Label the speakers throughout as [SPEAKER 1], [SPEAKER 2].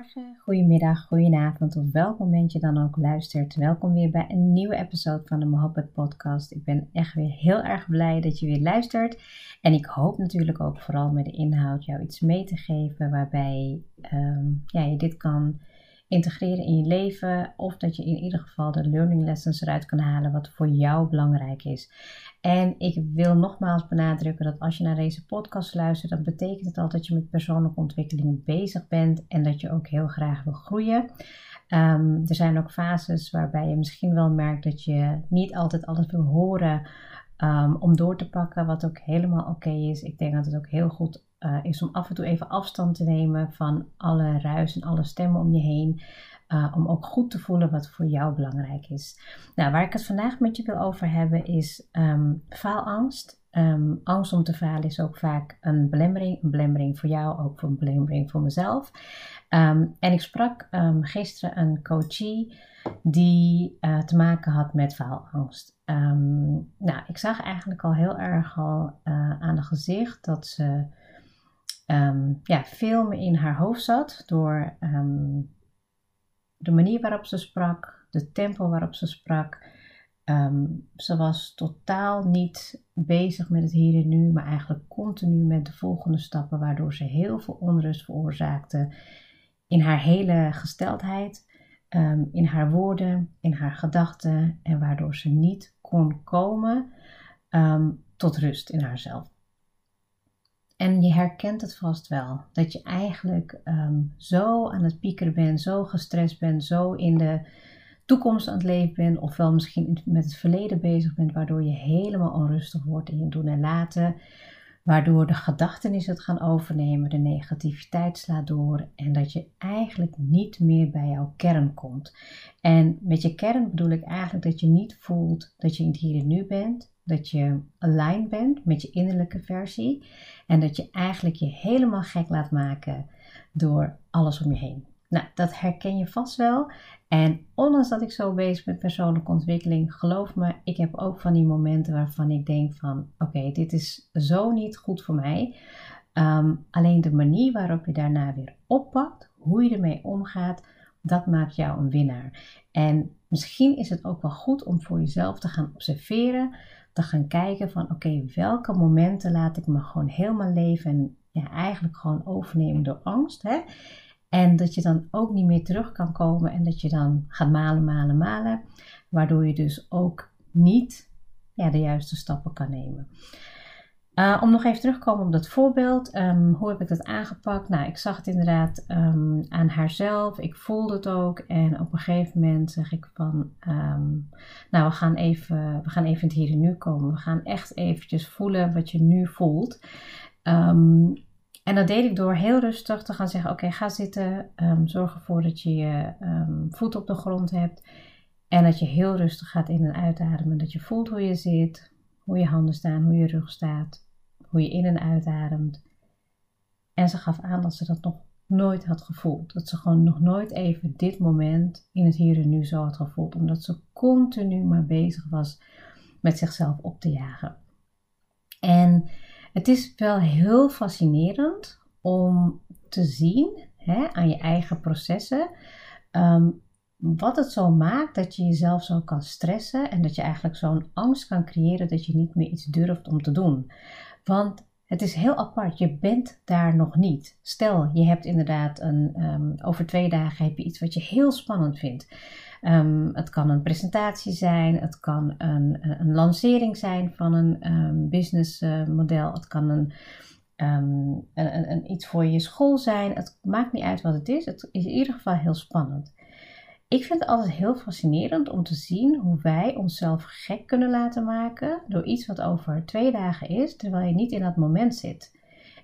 [SPEAKER 1] Goedemorgen, goedemiddag, goedenavond of welk moment je dan ook luistert. Welkom weer bij een nieuwe episode van de Mohabbat podcast. Ik ben echt weer heel erg blij dat je weer luistert. En ik hoop natuurlijk ook vooral met de inhoud jou iets mee te geven waarbij um, ja, je dit kan integreren in je leven. Of dat je in ieder geval de learning lessons eruit kan halen wat voor jou belangrijk is. En ik wil nogmaals benadrukken dat als je naar deze podcast luistert, dan betekent het altijd dat je met persoonlijke ontwikkeling bezig bent en dat je ook heel graag wil groeien. Um, er zijn ook fases waarbij je misschien wel merkt dat je niet altijd alles wil horen um, om door te pakken, wat ook helemaal oké is. Ik denk dat het ook heel goed uh, is om af en toe even afstand te nemen van alle ruis en alle stemmen om je heen. Uh, om ook goed te voelen wat voor jou belangrijk is. Nou, waar ik het vandaag met je wil over hebben is um, faalangst. Um, angst om te falen is ook vaak een belemmering. Een belemmering voor jou, ook voor een belemmering voor mezelf. Um, en ik sprak gisteren een coachie die uh, te maken had met faalangst. nou, ik zag eigenlijk al heel erg al uh, aan de gezicht dat ze ja, veel meer in haar hoofd zat door de manier waarop ze sprak, de tempo waarop ze sprak. Um, ze was totaal niet bezig met het hier en nu, maar eigenlijk continu met de volgende stappen, waardoor ze heel veel onrust veroorzaakte in haar hele gesteldheid, in haar woorden, in haar gedachten en waardoor ze niet kon komen tot rust in haarzelf. En je herkent het vast wel. Dat je eigenlijk um, zo aan het piekeren bent, zo gestrest bent, zo in de toekomst aan het leven bent, ofwel misschien met het verleden bezig bent, waardoor je helemaal onrustig wordt in je doen en laten. Waardoor de gedachtenis het gaan overnemen, de negativiteit slaat door en dat je eigenlijk niet meer bij jouw kern komt. En met je kern bedoel ik eigenlijk dat je niet voelt dat je in het hier en nu bent, dat je aligned bent met je innerlijke versie en dat je eigenlijk je helemaal gek laat maken door alles om je heen. Nou, dat herken je vast wel. En ondanks dat ik zo bezig ben met persoonlijke ontwikkeling, geloof me, ik heb ook van die momenten waarvan ik denk van, oké, dit is zo niet goed voor mij. Um, alleen de manier waarop je daarna weer oppakt, hoe je ermee omgaat, dat maakt jou een winnaar. En misschien is het ook wel goed om voor jezelf te gaan observeren te gaan kijken van oké, welke momenten laat ik me gewoon helemaal leven en ja, eigenlijk gewoon overnemen door angst. Hè? En dat je dan ook niet meer terug kan komen en dat je dan gaat malen, malen, malen. Waardoor je dus ook niet ja, de juiste stappen kan nemen. Uh, om nog even terug te komen op dat voorbeeld. Um, hoe heb ik dat aangepakt? Nou, ik zag het inderdaad um, aan haarzelf. Ik voelde het ook. En op een gegeven moment zeg ik van... Um, nou, we gaan, even, we gaan even het hier en nu komen. We gaan echt eventjes voelen wat je nu voelt. en dat deed ik door heel rustig te gaan zeggen... Oké, ga zitten. zorg ervoor dat je je voet op de grond hebt. En dat je heel rustig gaat in- en uitademen. Dat je voelt hoe je zit hoe je handen staan, hoe je rug staat, hoe je in- en uitademt. En ze gaf aan dat ze dat nog nooit had gevoeld. Dat ze gewoon nog nooit even dit moment in het hier en nu zo had gevoeld. Omdat ze continu maar bezig was met zichzelf op te jagen. En het is wel heel fascinerend om te zien hè, aan je eigen processen. Ehm, wat het zo maakt dat je jezelf zo kan stressen en dat je eigenlijk zo'n angst kan creëren dat je niet meer iets durft om te doen. Want het is heel apart, je bent daar nog niet. Stel, je hebt inderdaad een, um, over twee dagen heb je iets wat je heel spannend vindt. Um, het kan een presentatie zijn, het kan een, een lancering zijn van een um, businessmodel, het kan een, een, een, iets voor je school zijn. Het maakt niet uit wat het is, het is in ieder geval heel spannend. Ik vind het altijd heel fascinerend om te zien hoe wij onszelf gek kunnen laten maken door iets wat over twee dagen is, terwijl je niet in dat moment zit.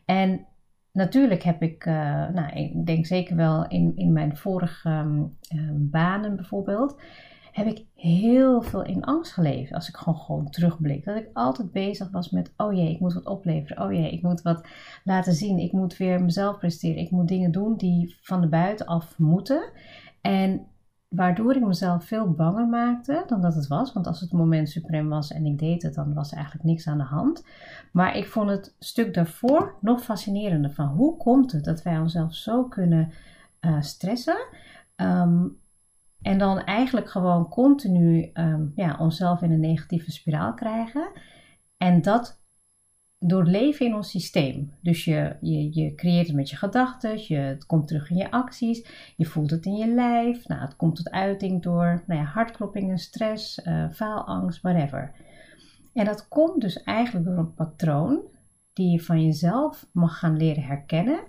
[SPEAKER 1] En natuurlijk heb ik, uh, nou, ik denk zeker wel in, in mijn vorige um, banen bijvoorbeeld, heb ik heel veel in angst geleefd. Als ik gewoon, gewoon terugblik. Dat ik altijd bezig was met, oh jee, ik moet wat opleveren. Oh jee, ik moet wat laten zien. Ik moet weer mezelf presteren. Ik moet dingen doen die van de buitenaf moeten. En waardoor ik mezelf veel banger maakte dan dat het was. Want als het moment suprem was en ik deed het, dan was eigenlijk niks aan de hand. Maar ik vond het stuk daarvoor nog fascinerender. Van hoe komt het dat wij onszelf zo kunnen uh, stressen? Um, en dan eigenlijk gewoon continu um, ja, onszelf in een negatieve spiraal krijgen. En dat door leven in ons systeem. Dus je, je, je creëert het met je gedachten, je, het komt terug in je acties, je voelt het in je lijf. Nou, het komt tot uiting door nou ja, hartkloppingen, stress, uh, faalangst, whatever. En dat komt dus eigenlijk door een patroon die je van jezelf mag gaan leren herkennen.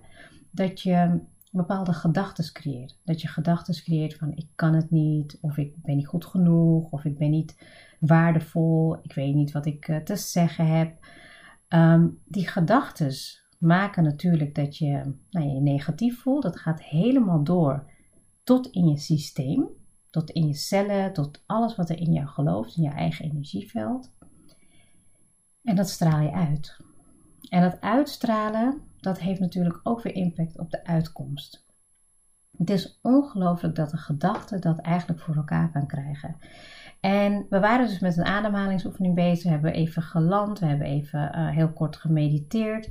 [SPEAKER 1] Dat je bepaalde gedachten creëert. Dat je gedachten creëert van ik kan het niet, of ik ben niet goed genoeg, of ik ben niet waardevol, ik weet niet wat ik eh, te zeggen heb. Ehm, die gedachten maken natuurlijk dat je nou, je negatief voelt. Dat gaat helemaal door tot in je systeem, tot in je cellen, tot alles wat er in jou gelooft, in je eigen energieveld. En dat straal je uit. En dat uitstralen, dat heeft natuurlijk ook weer impact op de uitkomst. Het is ongelooflijk dat de gedachte dat eigenlijk voor elkaar kan krijgen. En we waren dus met een ademhalingsoefening bezig. We hebben even geland, we hebben even uh, heel kort gemediteerd.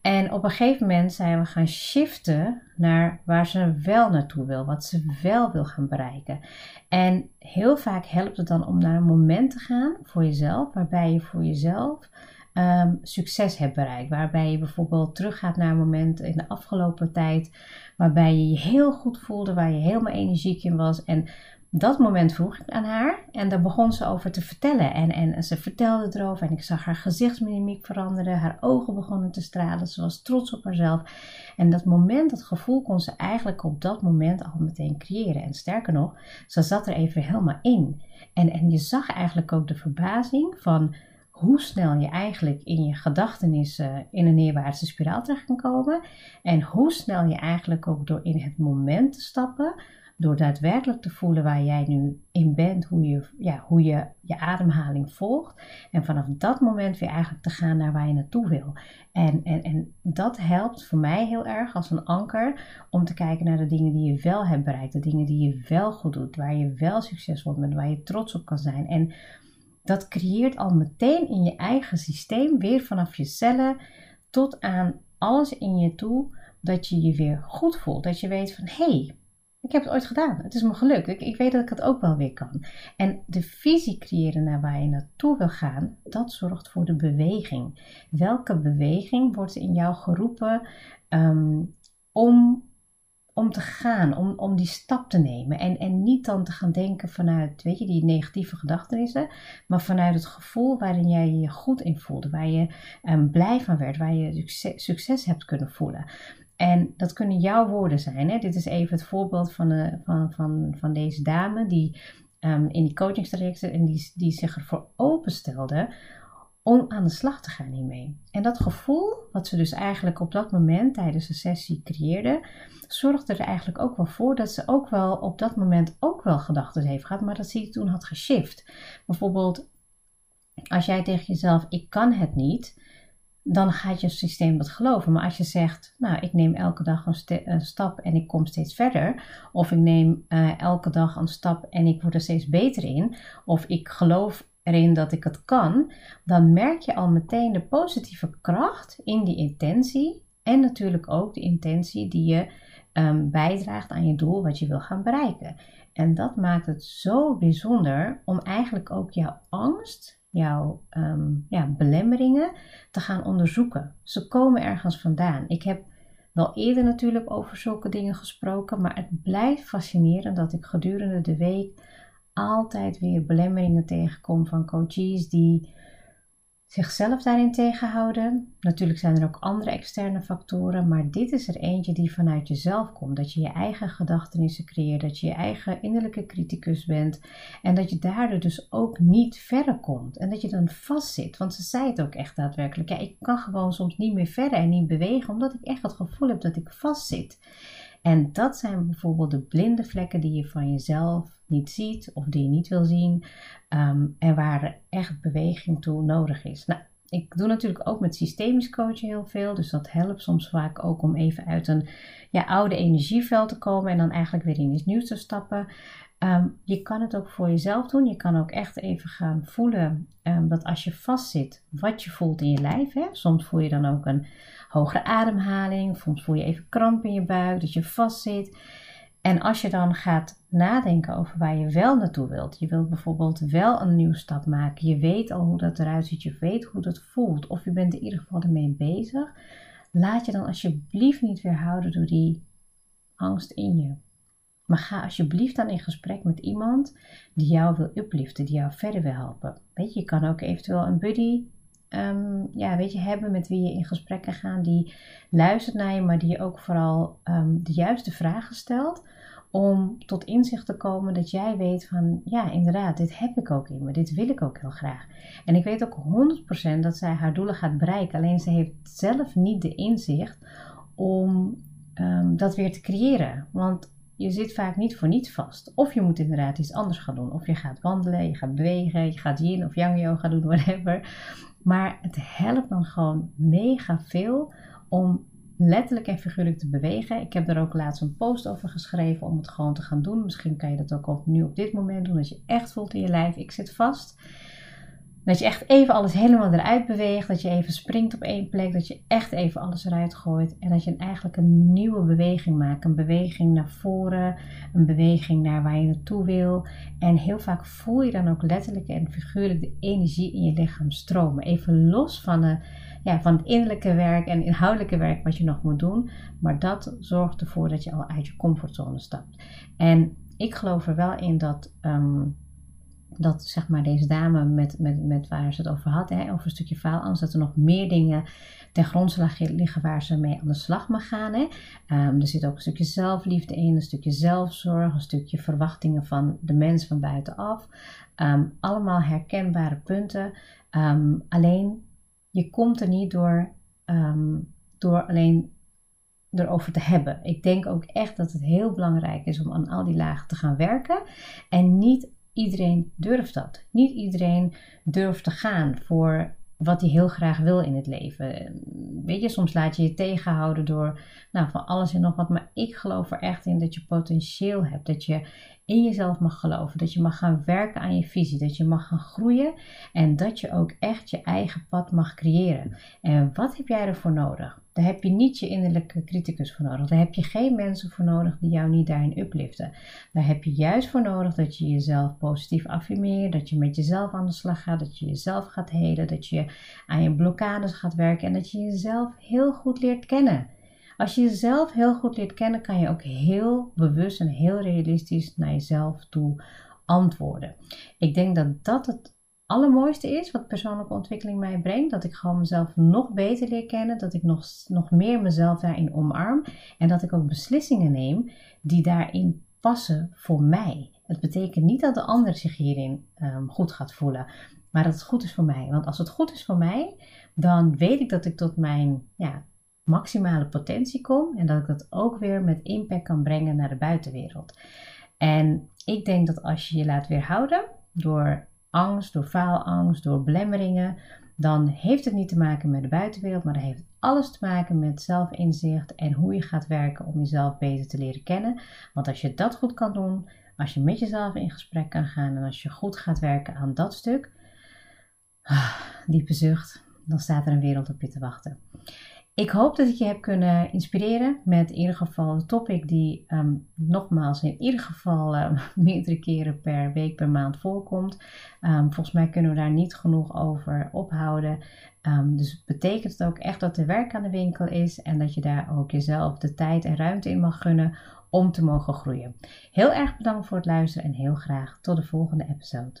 [SPEAKER 1] En op een gegeven moment zijn we gaan shiften naar waar ze wel naartoe wil, wat ze wel wil gaan bereiken. En heel vaak helpt het dan om naar een moment te gaan voor jezelf, waarbij je voor jezelf um, succes hebt bereikt. Waarbij je bijvoorbeeld teruggaat naar een moment in de afgelopen tijd waarbij je je heel goed voelde, waar je helemaal energiek in was. En dat moment vroeg ik aan haar en daar begon ze over te vertellen. En, en ze vertelde erover en ik zag haar gezichtsmimiek veranderen, haar ogen begonnen te stralen, ze was trots op haarzelf. En dat moment, dat gevoel kon ze eigenlijk op dat moment al meteen creëren. En sterker nog, ze zat er even helemaal in. En, en je zag eigenlijk ook de verbazing van hoe snel je eigenlijk in je gedachtenissen in een neerwaartse spiraal terecht kan komen. En hoe snel je eigenlijk ook door in het moment te stappen, door daadwerkelijk te voelen waar jij nu in bent, hoe je ja, hoe je, je ademhaling volgt. En vanaf dat moment weer eigenlijk te gaan naar waar je naartoe wil. En, en, en dat helpt voor mij heel erg als een anker om te kijken naar de dingen die je wel hebt bereikt, de dingen die je wel goed doet, waar je wel succesvol bent, waar je trots op kan zijn. En dat creëert al meteen in je eigen systeem, weer vanaf je cellen tot aan alles in je toe, dat je je weer goed voelt. Dat je weet van hé, hey, ik heb het ooit gedaan. Het is me gelukt. Ik, ik, weet dat ik het ook wel weer kan. En de visie creëren naar waar je naartoe wil gaan, dat zorgt voor de beweging. Welke beweging wordt in jou geroepen um, om om te gaan, om, om die stap te nemen. En, en niet dan te gaan denken vanuit, weet je, die negatieve gedachten, maar vanuit het gevoel waarin jij je goed in voelde, waar je um, blij van werd, waar je succes, succes hebt kunnen voelen. En dat kunnen jouw woorden zijn. Hè? Dit is even het voorbeeld van, van, van, van deze dame die um, in die coachingstrajecten en die, die zich ervoor openstelde om aan de slag te gaan hiermee. En dat gevoel, wat ze dus eigenlijk op dat moment tijdens de sessie creëerde, zorgde er eigenlijk ook wel voor dat ze ook wel op dat moment ook wel gedachten heeft gehad, maar dat ze toen had geshift. Bijvoorbeeld, als jij tegen jezelf, ik kan het niet, dan gaat je systeem dat geloven. Maar als je zegt, nou, ik neem elke dag een, stap en ik kom steeds verder, of ik neem uh, elke dag een stap en ik word er steeds beter in, of ik geloof erin dat ik het kan, dan merk je al meteen de positieve kracht in die intentie en natuurlijk ook de intentie die je um, bijdraagt aan je doel wat je wil gaan bereiken. En dat maakt het zo bijzonder om eigenlijk ook jouw angst, jouw um, ja, belemmeringen te gaan onderzoeken. Ze komen ergens vandaan. Ik heb wel eerder natuurlijk over zulke dingen gesproken, maar het blijft fascinerend dat ik gedurende de week altijd weer belemmeringen tegenkom van coaches die zichzelf daarin tegenhouden. Natuurlijk zijn er ook andere externe factoren, maar dit is er eentje die vanuit jezelf komt. Dat je je eigen gedachtenissen creëert, dat je je eigen innerlijke criticus bent en dat je daardoor dus ook niet verder komt en dat je dan vastzit. Want ze zei het ook echt daadwerkelijk. Ja, ik kan gewoon soms niet meer verder en niet bewegen, omdat ik echt het gevoel heb dat ik vastzit. En dat zijn bijvoorbeeld de blinde vlekken die je van jezelf niet ziet of die je niet wil zien ehm, en waar echt beweging toe nodig is. Nou, ik doe natuurlijk ook met systemisch coachen heel veel, dus dat helpt soms vaak ook om even uit een ja, oude energieveld te komen en dan eigenlijk weer in iets nieuws te stappen. Ehm, je kan het ook voor jezelf doen. Je kan ook echt even gaan voelen um, dat als je vastzit, wat je voelt in je lijf. Hè? Soms voel je dan ook een hogere ademhaling, soms voel je even kramp in je buik, dat je vastzit. En als je dan gaat nadenken over waar je wel naartoe wilt, je wilt bijvoorbeeld wel een nieuwe stap maken, je weet al hoe dat eruit ziet, je weet hoe dat voelt, of je bent in ieder geval ermee bezig, laat je dan alsjeblieft niet weerhouden door die angst in je. Maar ga alsjeblieft dan in gesprek met iemand die jou wil upliften, die jou verder wil helpen. Weet je, je kan ook eventueel een buddy um, ja, weet je, hebben met wie je in gesprek kan gaan, die luistert naar je, maar die je ook vooral um, de juiste vragen stelt. Om tot inzicht te komen dat jij weet van ja, inderdaad, dit heb ik ook in me, dit wil ik ook heel graag. En ik weet ook 100% dat zij haar doelen gaat bereiken, alleen ze heeft zelf niet de inzicht om um, dat weer te creëren. Want je zit vaak niet voor niets vast. Of je moet inderdaad iets anders gaan doen. Of je gaat wandelen, je gaat bewegen, je gaat yin of yang yoga doen, whatever. Maar het helpt dan gewoon mega veel om letterlijk en figuurlijk te bewegen. Ik heb er ook laatst een post over geschreven om het gewoon te gaan doen. Misschien kan je dat ook op, nu op dit moment doen, dat je echt voelt in je lijf, ik zit vast. Dat je echt even alles helemaal eruit beweegt. Dat je even springt op één plek. Dat je echt even alles eruit gooit. En dat je eigenlijk een nieuwe beweging maakt. Een beweging naar voren. Een beweging naar waar je naartoe wil. En heel vaak voel je dan ook letterlijk en figuurlijk de energie in je lichaam stromen. Even los van, de, ja, van het innerlijke werk en inhoudelijke werk wat je nog moet doen. Maar dat zorgt ervoor dat je al uit je comfortzone stapt. En ik geloof er wel in dat. Ehm, dat zeg maar deze dame met, met, met waar ze het over had, hè, over een stukje faalangst, dat er nog meer dingen ten grondslag liggen waar ze mee aan de slag mag gaan. Hè. Um, er zit ook een stukje zelfliefde in, een stukje zelfzorg, een stukje verwachtingen van de mens van buitenaf. Um, allemaal herkenbare punten. Um, alleen je komt er niet door, door alleen erover te hebben. Ik denk ook echt dat het heel belangrijk is om aan al die lagen te gaan werken en niet iedereen durft dat. Niet iedereen durft te gaan voor wat hij heel graag wil in het leven. Weet je, soms laat je je tegenhouden door nou, van alles en nog wat. Maar ik geloof er echt in dat je potentieel hebt. Dat je in jezelf mag geloven. Dat je mag gaan werken aan je visie. Dat je mag gaan groeien. En dat je ook echt je eigen pad mag creëren. En wat heb jij ervoor nodig? Daar heb je niet je innerlijke criticus voor nodig. Daar heb je geen mensen voor nodig die jou niet daarin upliften. Daar heb je juist voor nodig dat je jezelf positief affirmeert. Dat je met jezelf aan de slag gaat. Dat je jezelf gaat helen. Dat je aan je blokkades gaat werken. En dat je jezelf heel goed leert kennen. Als je jezelf heel goed leert kennen, kan je ook heel bewust en heel realistisch naar jezelf toe antwoorden. Ik denk dat dat het allermooiste is wat persoonlijke ontwikkeling mij brengt. Dat ik gewoon mezelf nog beter leer kennen. Dat ik nog, nog meer mezelf daarin omarm. En dat ik ook beslissingen neem die daarin passen voor mij. Het betekent niet dat de ander zich hierin ehm, goed gaat voelen. Maar dat het goed is voor mij. Want als het goed is voor mij, dan weet ik dat ik tot mijn ja, maximale potentie kom. En dat ik dat ook weer met impact kan brengen naar de buitenwereld. En ik denk dat als je je laat weerhouden door angst, door faalangst, door belemmeringen, dan heeft het niet te maken met de buitenwereld, maar dan heeft alles te maken met zelfinzicht en hoe je gaat werken om jezelf beter te leren kennen. Want als je dat goed kan doen, als je met jezelf in gesprek kan gaan en als je goed gaat werken aan dat stuk, ah, diepe zucht, dan staat er een wereld op je te wachten. Ik hoop dat ik je heb kunnen inspireren met in ieder geval de topic die um, nogmaals in ieder geval um, meerdere keren per week, per maand voorkomt. Um, volgens mij kunnen we daar niet genoeg over ophouden. dus het betekent ook echt dat er werk aan de winkel is en dat je daar ook jezelf de tijd en ruimte in mag gunnen om te mogen groeien. Heel erg bedankt voor het luisteren en heel graag tot de volgende episode.